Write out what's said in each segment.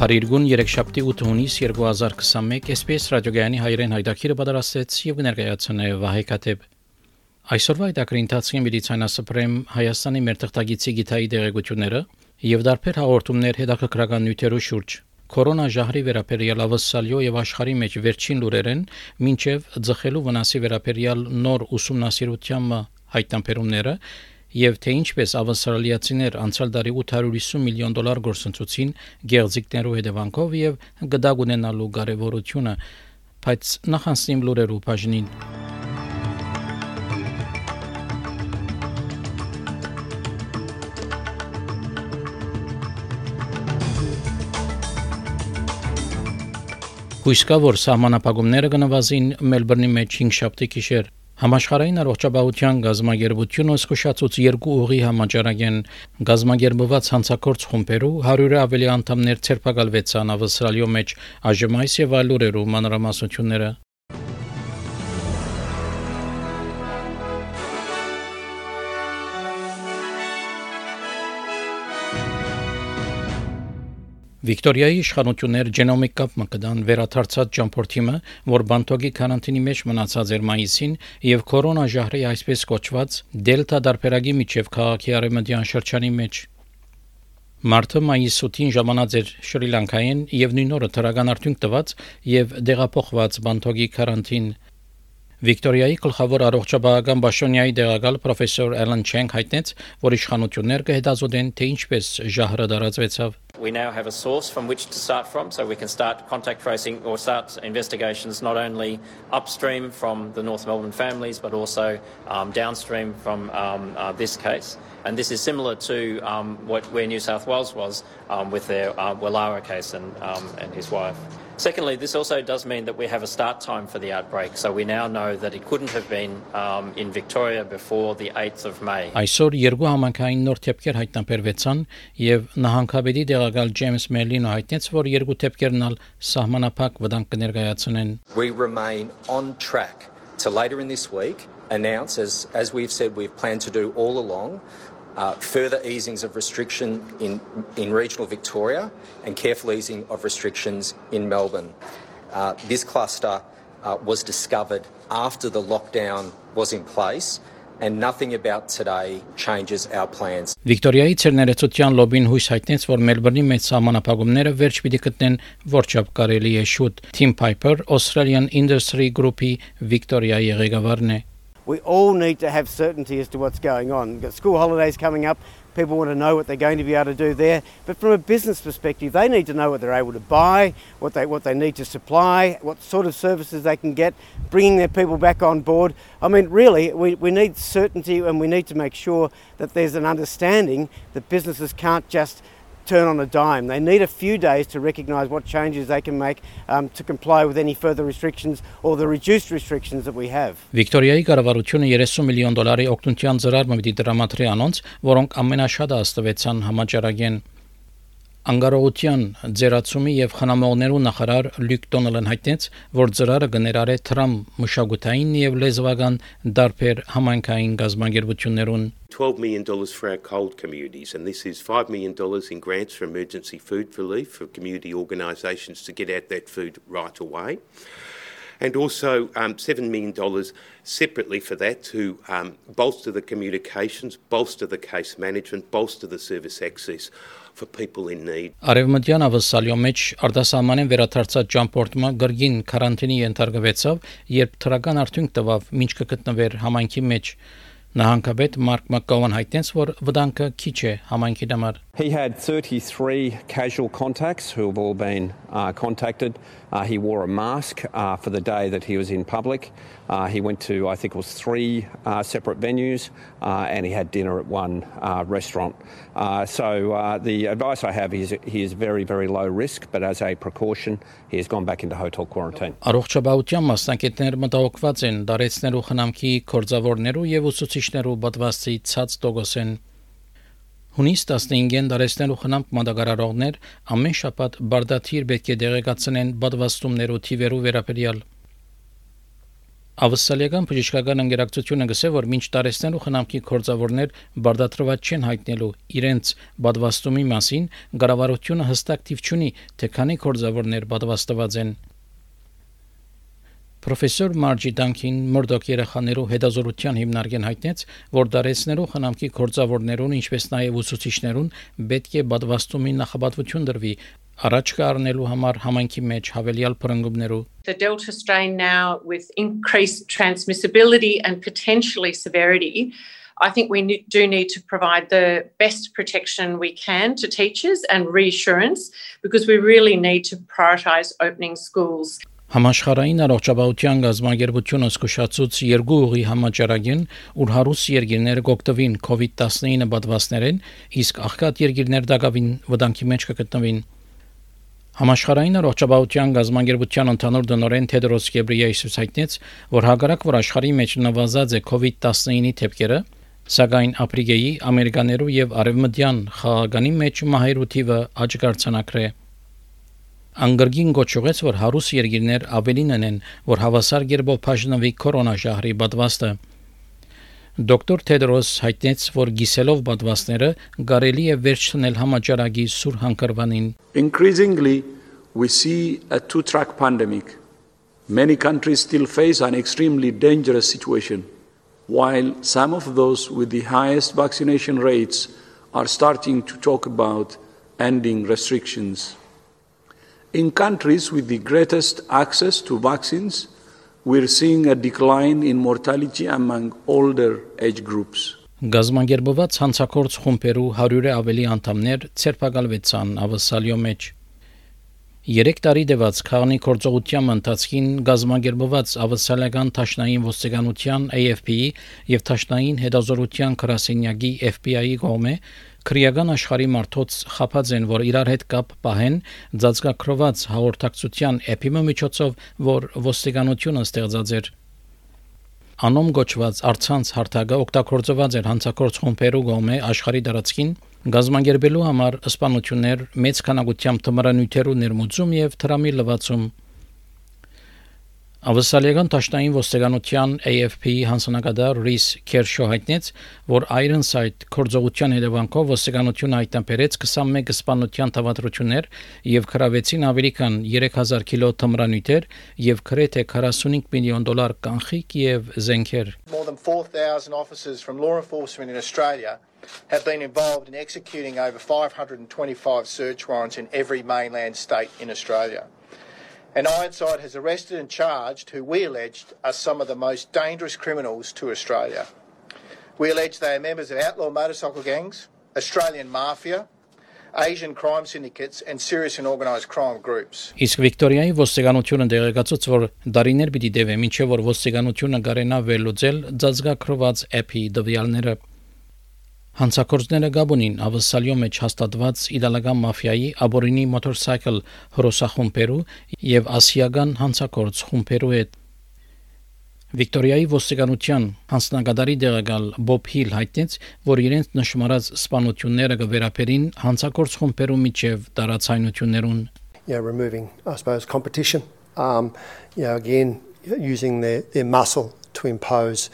Փարիգուն 3-շաբթի 8 հունիս 2021 SPS ռադիոգայանի հայրեն հայտակիրը պատրաստեց եւ ներկայացնե Վահե Կատեբ։ Այսօրվա այդակրի ընթացքին մեդիցինասպրեմ Հայաստանի մեր թղթագիտի գիտայի դեղեցությունները եւ դարբեր հաղորդումներ հետաքրքրական նյութերու շուրջ Կորոնա ժահրի վերաբերյալ ավսալյո եւ աշխարհի մեջ վերջին լուրերեն մինչեւ ձխելու վնասի վերաբերյալ նոր ուսումնասիրության հայտնաբերումները եւ թե ինչպես ավստրալիացիներ անցյալ տարի 850 միլիոն դոլար գործընծուցին գեղձիկներու հետևանքով եւ գդակ ունենալու կարեւորությունը բայց նախանցնիմ լուրերու բաժնին Հույս կա, որ սահմանապահումները կնվազին Մելբուրնի մեջ 5 շաբթի գիշեր Համաշխարհային առողջապահության գազագերբությունը զսկուշացուց երկու ուղի համաճարակեն գազագերբված հանցակորց խումբերու 100-ը ավելի անդամներ ցերպակալվեցան ավստրալիո մեջ. Այժմ այս եւ այլ ուրերու մանրամասնությունները Վիկտորիայի իշխանություններ գենոմիկ կապ կդան վերաթարցած ճամփորդիմը, որ բանտոգի կարանտինի մեջ մնացած էր մայիսին եւ կորոնա ժահրի այսպես կոչված դելտա դարբերագի միջև քաղաքի արևմտյան շրջանի մեջ Մարտը մայիսի 8-ին ժամանած էր Շրի Լանկային եւ նույն օրը թրական արդյունք տված եւ դեղափոխված բանտոգի կարանտին Վիկտորիայի գլխավոր առողջապահական բաշոնյայի դեղակալ պրոֆեսոր Էլեն Չենգ հայտնեց, որ իշխանություններ կհետազոտեն, թե ինչպես ժահրը դարածվեցավ։ We now have a source from which to start from, so we can start contact tracing or start investigations not only upstream from the North Melbourne families, but also um, downstream from um, uh, this case. And this is similar to um, what, where New South Wales was um, with their uh, Wallara case and, um, and his wife. Secondly, this also does mean that we have a start time for the outbreak. So we now know that it couldn't have been um, in Victoria before the 8th of May. Այսօր երկու համանքային նոր թեփքեր հայտնաբերվեցան եւ նահանգապետի դեղակալ Ջեյմս Մելինը հայտնեց, որ երկու թեփքերն ալ սահմանափակ վտանգ կներկայացնեն։ We remain on track to later in this week announce as as we've said we've planned to do all along uh, further easings of restriction in, in regional Victoria and careful easing of restrictions in Melbourne. Uh, this cluster uh, was discovered after the lockdown was in place and nothing about today changes our plans. Վիկտորիայի ցերներեցության լոբին հույս հայտնեց, որ Մելբուրնի մեծ սահմանափակումները վերջ պիտի գտնեն որչափ կարելի է շուտ։ Tim Piper, Australian Industry Group-ի Վիկտորիայի ղեկավարն է։ we all need to have certainty as to what's going on. We've got school holidays coming up. People want to know what they're going to be able to do there. But from a business perspective, they need to know what they're able to buy, what they, what they need to supply, what sort of services they can get, bringing their people back on board. I mean, really, we, we need certainty and we need to make sure that there's an understanding that businesses can't just turn on a dime. They need a few days to recognise what changes they can make um, to comply with any further restrictions or the reduced restrictions that we have. Վիկտորիայի կառավարությունը 30 միլիոն դոլարի օգնության ծրար մտի դրամատրի անոնց, որոնք ամենաշատը աստվեցան համաճարակեն Անգարողության ձերացումի եւ խնամողներու նախարար Լյուկ Դոնալն հայտնեց, որ ծրարը կներառե Թրամ մշակութային եւ լեզվական դարբեր համայնքային գազագերբություններուն $12 million for our cold communities, and this is $5 million in grants for emergency food relief for community organisations to get out that food right away. And also um, $7 million separately for that to um, bolster the communications, bolster the case management, bolster the service access for people in need. Արևմտյան ավսալյո մեջ արտասահմանեն վերաթարցած ճամփորդումը գրգին կարանտինի ենթարկվեցավ, երբ թրական արդյունք տվավ, ինչ կգտնվեր համայնքի մեջ։ Նահանգապետ Մարկ Մակկովան հայտնեց, որ վտանգը քիչ է համայնքի համար։ He had 33 casual contacts who have all been uh, contacted. Uh, he wore a mask uh, for the day that he was in public. Uh, he went to, I think it was three uh, separate venues uh, and he had dinner at one uh, restaurant. Uh, so uh, the advice I have is he is very, very low risk, but as a precaution, he has gone back into hotel quarantine. Ուսուցիչներու պատվաստի ցած տոկոսեն Հունիս 15-ին դարեցնելու խնամք մատակարարողներ ամեն շաբաթ բարդաթիր պետք է դեղեկացնեն բադվաստումներու թիվերու վերաբերյալ։ Ավսալիական բժշկական ընկերակցությունը գսե որ մինչ տարեստելու խնամքի կորձավորներ բարդատրված չեն հայտնելու իրենց բադվաստումի մասին, գարավարությունը հստակ թիվ չունի, թե քանի կորձավորներ բադվաստված են։ Պրոֆեսոր Մարջի Դանկին Մորդոկ երեխաներու հետազորության հիմնարկեն հայտնեց, որ դարեցներու խնամքի կորցավորներուն, ինչպես նաև ուսուցիչներուն պետք է բադվաստումի նախաբատվություն դրվի առաջ կառնելու համար համայնքի մեջ հավելյալ փրկումներու The Delta strain now with increased transmissibility and potentially severity I think we do need to provide the best protection we can to teachers and reassurance because we really need to prioritise opening schools. Համաշխարհային առողջապահության գազագերբությունը զսկուշացուց երկու ուղի համաճարակին, ուր հարուս երկիրները կօգտվին COVID-19 պատվաստներեն, իսկ աղքատ երկիրներ դակավին վտանգի մեջ կգտնվին։ Համաշխարհային առողջապահության գազագերբության ընդհանուր դնորեն Թեդրոս Գեբրիեյսուս հայտնեց, որ հագարակ որ աշխարհի մեջ նվազած է COVID-19-ի դեպքերը, սակայն ապրիգեի, ամերիկաներու եւ արևմտյան խաղաղանի մեջ մահերութիվը աճ կարձանակրե։ Անգրգին գոչուեց, որ հարուս երկիրներ ավելին են, որ հավասար գերբով բաժնվի կորոնաժահրի պատվաստը։ Դոկտոր Թեդրոս հայտնեց, որ գիսելով պատվաստները կարելի է վերջնել համաճարակի սուր հանգրվանին։ Increasingly we see a two-track pandemic. Many countries still face an extremely dangerous situation, while some of those with the highest vaccination rates are starting to talk about ending restrictions. In countries with the greatest access to vaccines, we're seeing a decline in mortality among older age groups. Գազագերբված հանցակորց խումբերու 100-ը ավելի անդամներ ցերպակալվեցան ավսալյո մեջ։ 3 տարի դեված քանի կորցողության ընթացքին գազագերբված ավսալական տաշնային ոստիկանության AFP-ի եւ տաշնային հետազորության գրասենյակի FBI-ի կողմէ քրեական աշխարհի մարդոց խափած են, որ իրար հետ կապ պահեն ծածկակրված հաղորդակցության էփիմը միջոցով, որ ոստիկանությունը ստեղծած էր Անոմ գոչված արցանց հարթակը օգտագործված էր հանցակորց խումբերու գոմե աշխարհի դարածքին գազագերբելու համար սպանություններ մեծ քանակությամբ թմրանյութերու ներմուծում եւ թրամի լվացում Ավսալիական Տաշտային ոստիկանության AFP հանձնակատար Ռիս Քերշո հայտնեց, որ Ironside կորձողության հետևանքով ոստիկանությունը հայտնաբերեց 21 սպանության թվադրություններ եւ քրավեցին ավելի քան 3000 կիլո թմրանյութեր եւ գրեթե 45 միլիոն դոլար կանխիկ եւ զենքեր։ More than 4000 officers from law enforcement in Australia have been involved in executing over 525 search warrants in every mainland state in Australia. And Ironside has arrested and charged who we alleged are some of the most dangerous criminals to Australia. We allege they are members of outlaw motorcycle gangs, Australian mafia, Asian crime syndicates and serious and organised crime groups. Իսկ Վիկտորիայի ոստիկանությունը դեղեկացուց, որ դարիներ պիտի դեվե, մինչև որ ոստիկանությունը կարենա վերլուծել ձազգակրված էփի դվյալները Հանցակործները Գաբոնին ավսալյո մեջ հաստատված իտալական մաֆիայի Aborigine Motorcycle հրոսախումբերու եւ ասիական հանցակորց խումբերու հետ Վիկտորիայի ոստիկանության հանցնագադարի դեղակալ Բոբ Հիլ հայտնեց, որ իրենց նշмарած սպանությունները կվերապերին հանցակորց խումբերու միջև տարածայնություններուն. Yeah, removing I suppose competition. Um, you know, again using their their muscle to impose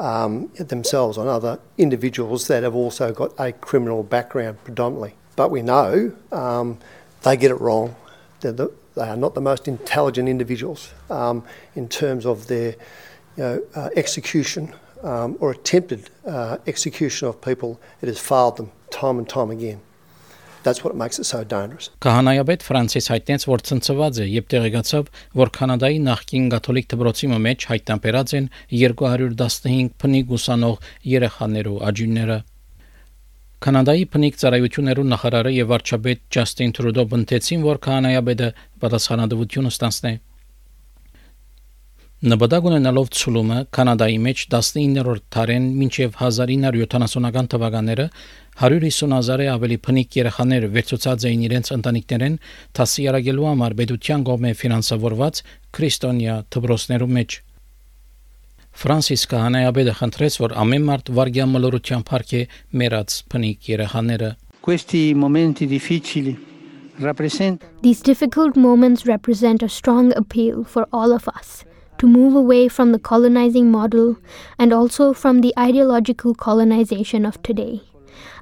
um, themselves on other individuals that have also got a criminal background predominantly. But we know um, they get it wrong. The, they are not the most intelligent individuals um, in terms of their you know, uh, execution um, or attempted uh, execution of people. It has failed them time and time again. That's what makes it so dangerous. Քահանայապետ Ֆրանսիս հայտնեց, որ ցնցված է եւ տեղեկացավ, որ Կանադայի նախկին կաթոլիկ դպրոցի մեջ հայտնաբերած են 215 փնիկ ուսանող երեխաներու աջունները։ Կանադայի փնիկ ծառայություններու նախարարը եւ վարչապետ Ջաստին Տրուդո բնթեցին, որ քահանայապետը պատասխանատվություն ստանցնե։ Նպատակ ունենալով ցլումը Կանադայի մեջ 19-րդ դարեն մինչև 1970-ական թվականները 150.000-ը ավելի փնիկ երեխաներ վերցուցած էին իրենց ընտանիքներեն դասիարակելու համար պետության կողմէ ֆինանսավորված քրիստոնյա դպրոցներու մեջ։ Ֆրանսիս Կանայաբեդը խնդրեց, որ ամեն մարդ վարգյան մլորության փառքի մերած փնիկ երեխաները։ Questi momenti difficili rappresentano These difficult moments represent a strong appeal for all of us to move away from the colonizing model and also from the ideological colonization of today,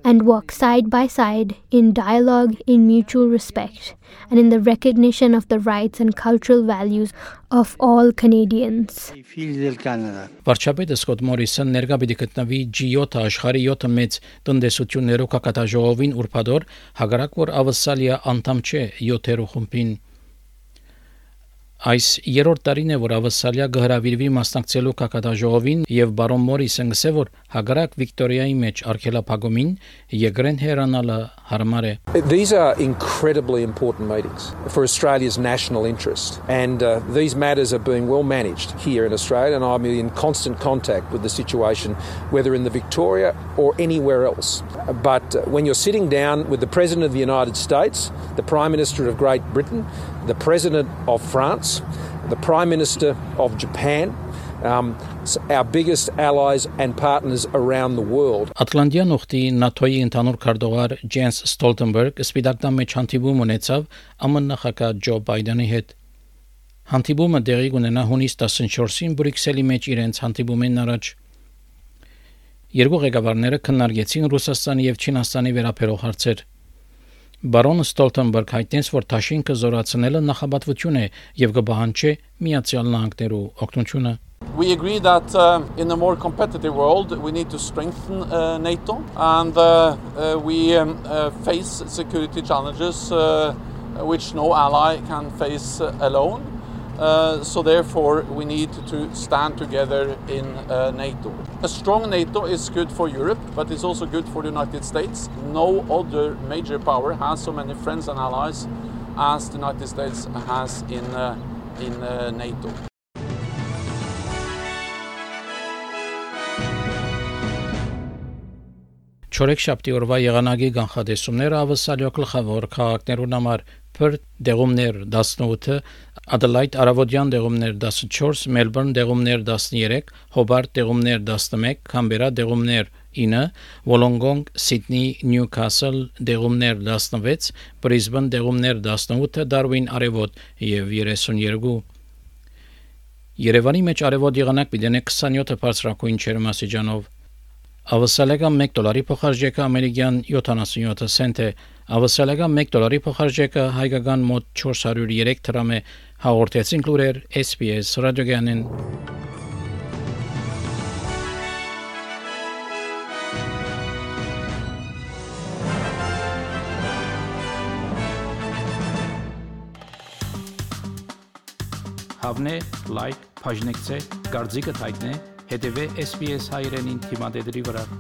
and walk side by side in dialogue, in mutual respect, and in the recognition of the rights and cultural values of all Canadians. i figli del Canada. Վարչապետը Սկոտ Մորիսոն ներկա պիտի գտնվի G7 աշխարհի 7 մեծ տնտեսություններով կակատաժողովին ուրբադոր հագարակ որ ավսալիա անդամ չէ 7-րդ խումբին Այս երրորդ տարին է, որ Ավասալիա գհրավիրվի մասնակցելու կակատաժողովին եւ բարոն Մորիսը գսե որ հագարակ Վիկտորիայի մեջ արքելափագումին եգրեն հերանալը հարմար է։ These are incredibly important meetings for Australia's national interest, and uh, these matters are being well managed here in Australia. And I'm in constant contact with the situation, whether in the Victoria or anywhere else. But uh, when you're sitting down with the President of the United States, the Prime Minister of Great Britain, the President of France, the Prime Minister of Japan, um, our biggest allies and partners around the world. Ատլանտյան ուխտի ՆԱԹՕ-ի ընդհանուր քարտուղար Ջենս Ստոլտենբերգ սպիտակտան մեջ հանդիպում ունեցավ ԱՄՆ նախագահ Ջո Բայդենի հետ։ Հանդիպումը տեղի կունենա հունիս 14-ին Բրյուսելի մեջ իրենց հանդիպումին առաջ։ Երկու ղեկավարները քննարկեցին Ռուսաստանի եւ Չինաստանի վերաբերող հարցեր։ Բարոն Ստոլտենբերգ հայտնեց, որ Թաշինքը զորացնելը նախաբատվություն է եւ կբահանջի Միացյալ Նահանգներու օգնությունը։ We agree that uh, in a more competitive world we need to strengthen uh, NATO and uh, uh, we um, uh, face security challenges uh, which no ally can face uh, alone. Uh, so therefore we need to stand together in uh, NATO. A strong NATO is good for Europe, but it's also good for the United States. No other major power has so many friends and allies as the United States has in, uh, in uh, NATO. Չորեքշաբթի օրվա եղանակի կանխատեսումները ավսալյո գլխավոր քաղաքներուն համար Perth դեղումներ 18, Adelaide արավոտյան դեղումներ 14, Melbourne դեղումներ 13, Hobart դեղումներ 11, Canberra դեղումներ 9, Wollongong, Sydney, Newcastle դեղումներ 16, Brisbane դեղումներ 18, Darwin արևոտ եւ 32 Երևանի մեջ արևոտ եղանակ պիտի 27 բարձրակույն չերմասիջանով Ավսալեգա 1 դոլարի փոխարժեքը ամերիկյան 77 سنت է։ Ավսալեգա 1 դոլարի փոխարժեքը հայկական մոտ 403 դրամ է։ Հաղորդեցին լուրեր SPS ռադիոգյանին։ Հավնե լայք, բաժնեկցե, դարձիկը թայտնե, հետեւե SPS հայրենին թիմադեդի վրա։